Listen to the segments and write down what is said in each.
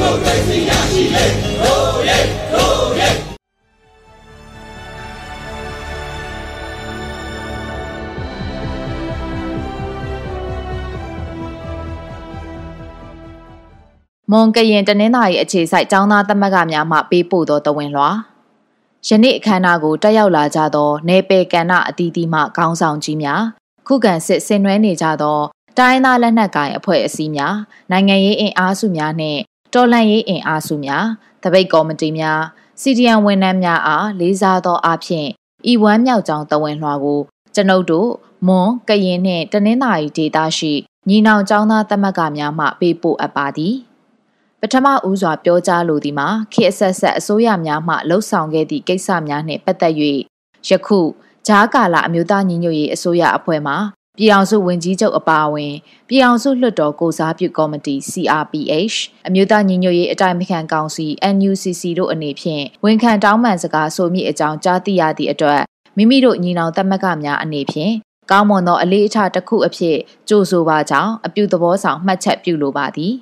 မိုကရေစီရရှိလေဟိုးရဲဟိုးရဲမွန်ကရင်တနင်္သာရီအခြေစိုက်ចောင်းသားသမဂ္ဂများမှပေးပို့သောတဝင်လွှာယနေ့အခမ်းအနားကိုတက်ရောက်လာကြသောနေပယ်ကဏ္ဍအသီးသီးမှခေါင်းဆောင်ကြီးများခုခံစစ်ဆင်နွှဲနေကြသောတိုင်းသားလက်နက်ကိုင်အဖွဲ့အစည်းများနိုင်ငံရေးအင်အားစုများနှင့် တော်လှန်ရေးအင်အားစုများတပိတ်ကော်မတီများစီဒီအန်ဝန်ထမ်းများအားလေးစားသောအဖြစ်ဤဝမ်းမြောက်ကြောင်းတဝင်လွှာကိုကျွန်ုပ်တို့မွန်ကရင်နှင့်တနင်္သာရီဒေသရှိညီနောင်ကျောင်းသားသမဂ္ဂများမှပေးပို့အပ်ပါသည်ပထမဦးစွာပြောကြားလိုသည်မှာခေတ်ဆက်ဆက်အစိုးရများမှလှုပ်ဆောင်ခဲ့သည့်ကိစ္စများနှင့်ပတ်သက်၍ယခုဂျားကာလာအမျိုးသားညီညွတ်ရေးအစိုးရအဖွဲ့မှ ပြည်အောင်စုဝန်ကြီးချုပ်အပါအဝင်ပြည်အောင်စုလွှတ်တော်ကိုစားပြုကော်မတီ CRPH အမျိုးသားညီညွတ်ရေးအတိုင်းအခံကောင်စီ NUCC တို့အနေဖြင့်ဝန်ခံတောင်းပန်စကားဆိုမိအကြောင်းကြားသိရသည့်အတွက်မိမိတို့ညီနောင်သမဂ္ဂများအနေဖြင့်ကောင်းမွန်သောအလေးအထားတစ်ခုအဖြစ်ကြိုဆိုပါကြောင်းအပြုသဘောဆောင်မှတ်ချက်ပြုလိုပါသည်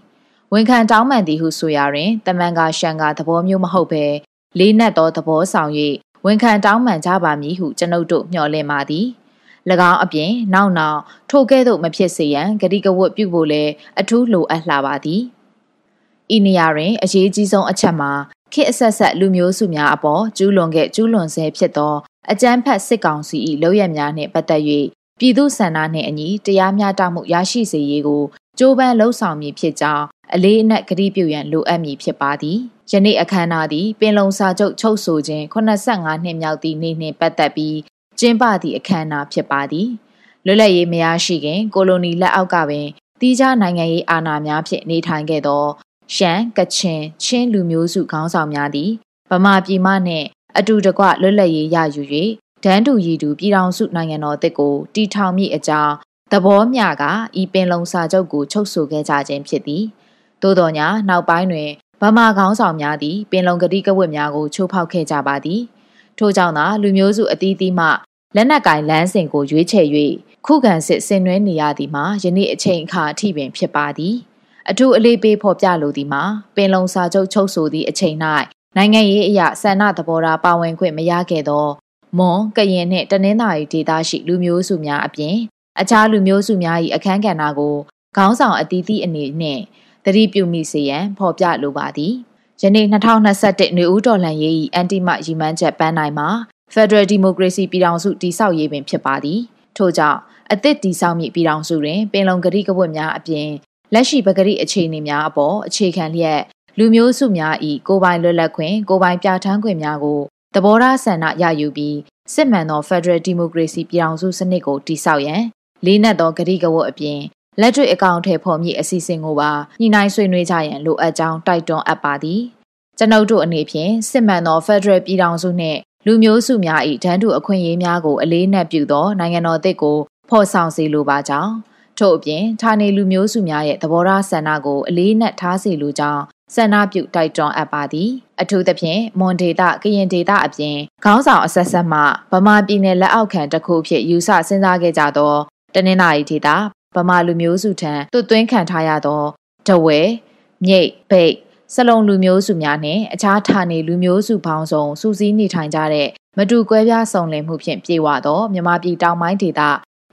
ဝန်ခံတောင်းပန်သည်ဟုဆိုရာတွင်တမန်ကရှန်ကသဘောမျိုးမဟုတ်ဘဲလေးနက်သောသဘောဆောင်၍ဝန်ခံတောင်းပန်ကြပါမည်ဟုကျွန်ုပ်တို့မျှော်လင့်ပါသည်။၎ င်းအပြင်နောက်နောက်ထိုကဲ့သို့မဖြစ်စေရန်ဂတိကဝတ်ပြုဖို့လည်းအထူးလိုအပ်လာပါသည်ဤနေရာတွင်အရေးကြီးဆုံးအချက်မှာခေတ်အဆက်ဆက်လူမျိုးစုများအပေါ်ကျူးလွန်ခဲ့ကျူးလွန်ဆဲဖြစ်သောအကြမ်းဖက်စစ်ကောင်စီ၏လုပ်ရများနှင့်ပတ်သက်၍ပြည်သူဆန္ဒနှင့်အညီတရားမျှတမှုရရှိစေရေးကိုကြိုးပမ်းလှုံ့ဆော်မည်ဖြစ်ကြောင်းအလေးအနက်ကတိပြုရန်လိုအပ်မည်ဖြစ်ပါသည်ယနေ့အခမ်းအနားသည်ပင်လုံစာချုပ်ချုပ်ဆိုခြင်း85နှစ်မြောက်သည့်နေ့နှင့်ပတ်သက်ပြီး ကျင်းပသည့်အခမ်းအနားဖြစ်ပါသည်လွတ်လပ်ရေးမရရှိခင် ကိုလိုနီလက်အောက်ကပင်တီးခြားနိုင်ငံရေးအာဏာများဖြင့်နေထိုင်ခဲ့သောရှမ်းကချင်ချင်းလူမျိုးစုခေါင်းဆောင်များသည်ဗမာပြည်မှနှင့်အတူတကွလွတ်လပ်ရေးရယူ၍ဒန်းတူရည်တူပြည်ထောင်စုနိုင်ငံတော်တစ်ကိုတီထောင်မိအကြောင်းသဘောမျှကဤပင်လုံစာချုပ်ကိုချုပ်ဆိုခဲ့ကြခြင်းဖြစ်သည်သို့တော်ညာနောက်ပိုင်းတွင်ဗမာခေါင်းဆောင်များသည်ပင်လုံကတိကဝတ်များကိုချိုးဖောက်ခဲ့ကြပါသည် ထို့ကြောင့်သာလူမျိုးစုအသီးသီးမှလက်နက်ကင်လမ်းစဉ်ကိုရွေးချယ်၍ခုခံစစ်ဆင်နွှဲနေရသည်မှာယနေ့အချိန်အခါအထိပင်ဖြစ်ပါသည်အထူးအလေးပေးဖော်ပြလိုသည်မှာပင်လုံစာချုပ်ချုပ်ဆိုသည့်အချိန်၌နိုင်ငံရေးအရာဆန္ဒသဘောထားပါဝင်ခွင့်မရခဲ့သောမွန်ကရင်နှင့်တနင်္သာရီဒေသရှိလူမျိုးစုများအပြင်အခြားလူမျိုးစုများ၏အခမ်းကဏ္ဍကိုခေါင်းဆောင်အသီးသီးအနေနှင့်သတိပြုမိစေရန်ဖော်ပြလိုပါသည် ယနေ့2021နေဦးတော်လှန်ရေး၏အန်တီမရီမန်းချက်ပန်းနိုင်မှာ Federal Democracy ပြည်ထောင်စုတည်ဆောက်ရေးပင်ဖြစ်ပါသည်ထို့ကြောင့်အသစ်တည်ဆောက်မည့်ပြည်ထောင်စုတွင်ပင်လုံကတိကဝတ်များအပြင်လက်ရှိပဂရိအခြေအနေများအပေါ်အခြေခံလျက်လူမျိုးစုများ၏ကိုယ်ပိုင်လွတ်လပ်ခွင့်ကိုယ်ပိုင်ပြဋ္ဌာန်းခွင့်များကိုသဘောထားဆန္ဒရယူပြီးစစ်မှန်သော Federal Democracy ပြည်ထောင်စုစနစ်ကိုတည်ဆောက်ရန်လေးနက်သောကတိကဝတ်အပြင် လက်တွေ့အကောင့်ထဲပေါ်မည့်အစီအစဉ်ကိုပါညှိနှိုင်းဆွေးနွေးကြရန်လိုအပ်ကြောင်းတိုက်တွန်းအပ်ပါသည်ကျွန်ုပ်တို့အနေဖြင့်စစ်မှန်သော Federal ပြည်ထောင်စုနှင့်လူမျိုးစုများ၏တန်းတူအခွင့်အရေးများကိုအလေးနက်ပြုသောနိုင်ငံတော်သစ်ကိုဖော်ဆောင်စေလိုပါကြောင်းထို့အပြင်ဌာနေလူမျိုးစုများရဲ့သဘောထားဆန္ဒကိုအလေးနက်ထားစေလိုကြောင်းဆန္ဒပြုတိုက်တွန်းအပ်ပါသည်အထူးသဖြင့်မွန်ဒေတာကရင်ဒေတာအပြင်ခေါင်းဆောင်အဆက်ဆက်မှဗမာပြည်နယ်လက်အောက်ခံတစ်ခုဖြစ်ယူဆစဉ်းစားခဲ့ကြသောတနင်္လာရီဒေတာ ဗမာလူမျိုးစုထံတွတ်သွင်းခံထားရသောတဝဲမြိတ်ဘိတ်စလုံလူမျိုးစုများနှင့်အခြားဌာနေလူမျိုးစုပေါင်းစုံစူးစီးနေထိုင်ကြတဲ့မတူကွဲပြားစုံလင်မှုဖြင့်ပြေဝသောမြန်မာပြည်တောင်ပိုင်းဒေသ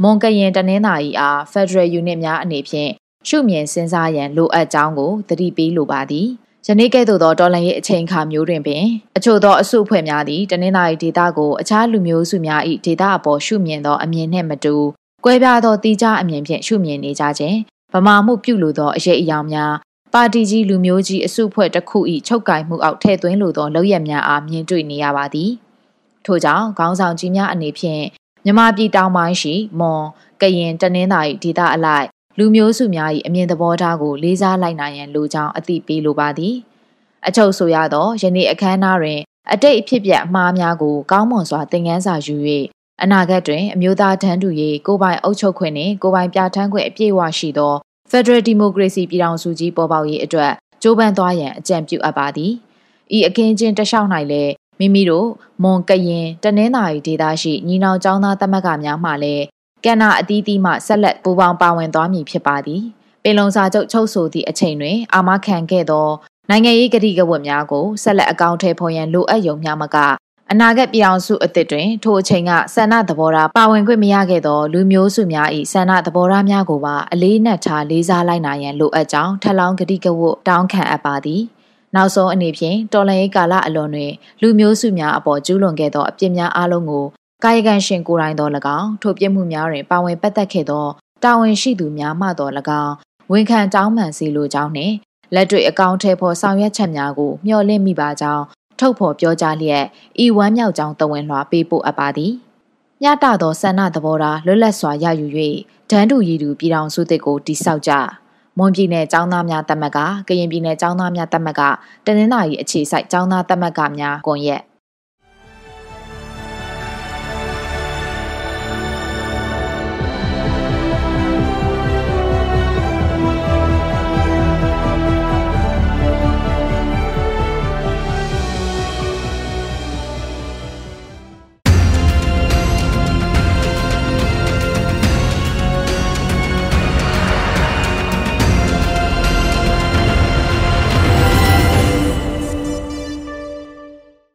မွန်ကရင်တနင်္သာရီအား Federal Unit များအနေဖြင့်ရှုမြင်စဉ်းစားရန်လိုအပ်ကြောင်းကိုသတိပေးလိုပါသည်ယနေ့ကဲ့သို့သောတော်လှန်ရေးအချိန်အခါမျိုးတွင်ပင်အချို့သောအစုအဖွဲ့များသည်တနင်္သာရီဒေသကိုအခြားလူမျိုးစုများ၏ဒေသအပေါ်ရှုမြင်သောအမြင်နှင့်မတူ ကွဲပြားသောတိကျအမြင်ဖြင့်ရှုမြင်နေကြခြင်းဗမာမှုပြုလိုသောအရေးအယောင်များပါတီကြီးလူမျိုးကြီးအစုအဖွဲ့တစ်ခု၏ချုပ်ကင်မှုအောက်ထည့်သွင်းလိုသောလောက်ရများအားမြင်တွေ့နေရပါသည်ထို့ကြောင့်ခေါင်းဆောင်ကြီးများအနေဖြင့်မြမပြည်တောင်ပိုင်းရှိမွန်ကရင်တနင်္သာရီဒေသအလိုက်လူမျိုးစုများ၏အမြင်သဘောထားကိုလေးစားလိုက်နိုင်ရန်လိုကြောင်းအသိပေးလိုပါသည်အချုပ်ဆိုရသောယနေ့အခမ်းအနားတွင်အတိတ်အဖြစ်ပြက်အမှားများကိုကောင်းမွန်စွာသင်ခန်းစာယူ၍ အနာဂတ်တွင်အမျိုးသားတန်းတူရေးကိုပိုင်အုပ်ချုပ်ခွင့်နှင့်ကိုပိုင်ပြဋ္ဌာန်းခွင့်အပြည့်အဝရှိသော Federal Democracy ပြည်ထောင်စုကြီးပေါ်ပေါက်ရေးအတွက်ကြိုးပမ်းသွားရန်အကြံပြုအပ်ပါသည်။ဤအခင်းချင်းတလျှောက်၌လည်းမိမိတို့မွန်ကရင်တနင်္သာရီဒေသရှိညီနောင်ကျောင်းသားသမဂ္ဂများမှလည်းကဏ္ဍအသီးသီးမှဆက်လက်ပူးပေါင်းပါဝင်သွားမည်ဖြစ်ပါသည်။ပင်လုံစာချုပ်ချုပ်ဆိုသည့်အချိန်တွင်အာမခံခဲ့သောနိုင်ငံရေးကတိကဝတ်များကိုဆက်လက်အကောင့်ထဲဖော်ရန်လိုအပ်ယုံများမက အနာဂတ်ပြောင်စုအသစ်တွင်ထိုအချိန်ကဆန္ဒသဘောထားပါဝင်ခွင့်မရခဲ့သောလူမျိုးစုများ၏ဆန္ဒသဘောထားများကိုပါအလေးနက်ထားလေးစားလိုက်နာရန်လိုအပ်ကြောင်းထပ်လောင်းကတိကဝတ်တောင်းခံအပ်ပါသည်နောက်ဆုံးအနေဖြင့်တော်လှန်ရေးကာလအလွန်တွင်လူမျိုးစုများအပေါ်ကျူးလွန်ခဲ့သောအပြစ်များအလုံးကိုကာယကံရှင်ကိုယ်တိုင်သော၎င်းထိုပြစ်မှုများတွင်ပါဝင်ပတ်သက်ခဲ့သောတာဝန်ရှိသူများမှသော၎င်းဝန်ခံတောင်းပန်စီလိုကြောင်းနှင့်လက်တွေ့အကောင့်ထဲပေါ်ဆောင်ရွက်ချက်များကိုမျှော်လင့်မိပါကြောင်း ထုတ်ဖော်ပြောကြားလျက်ဤဝမ်းမြောက်ကြောင်းတဝန်လွှာပေးပို့အပ်ပါသည်မြတ်တာသောဆန္ဒသဘောထားလွတ်လပ်စွာရယူ၍ဒန်းတူရည်သူပြည်တော်စုသစ်ကိုတိဆောက်ကြမွန်ပြည်နယ်ចောင်းသားများတက်မကကရင်ပြည်နယ်ចောင်းသားများတက်မကတနင်္လာရီအခြေစိုက်ចောင်းသားတက်မကများကွန်ရက်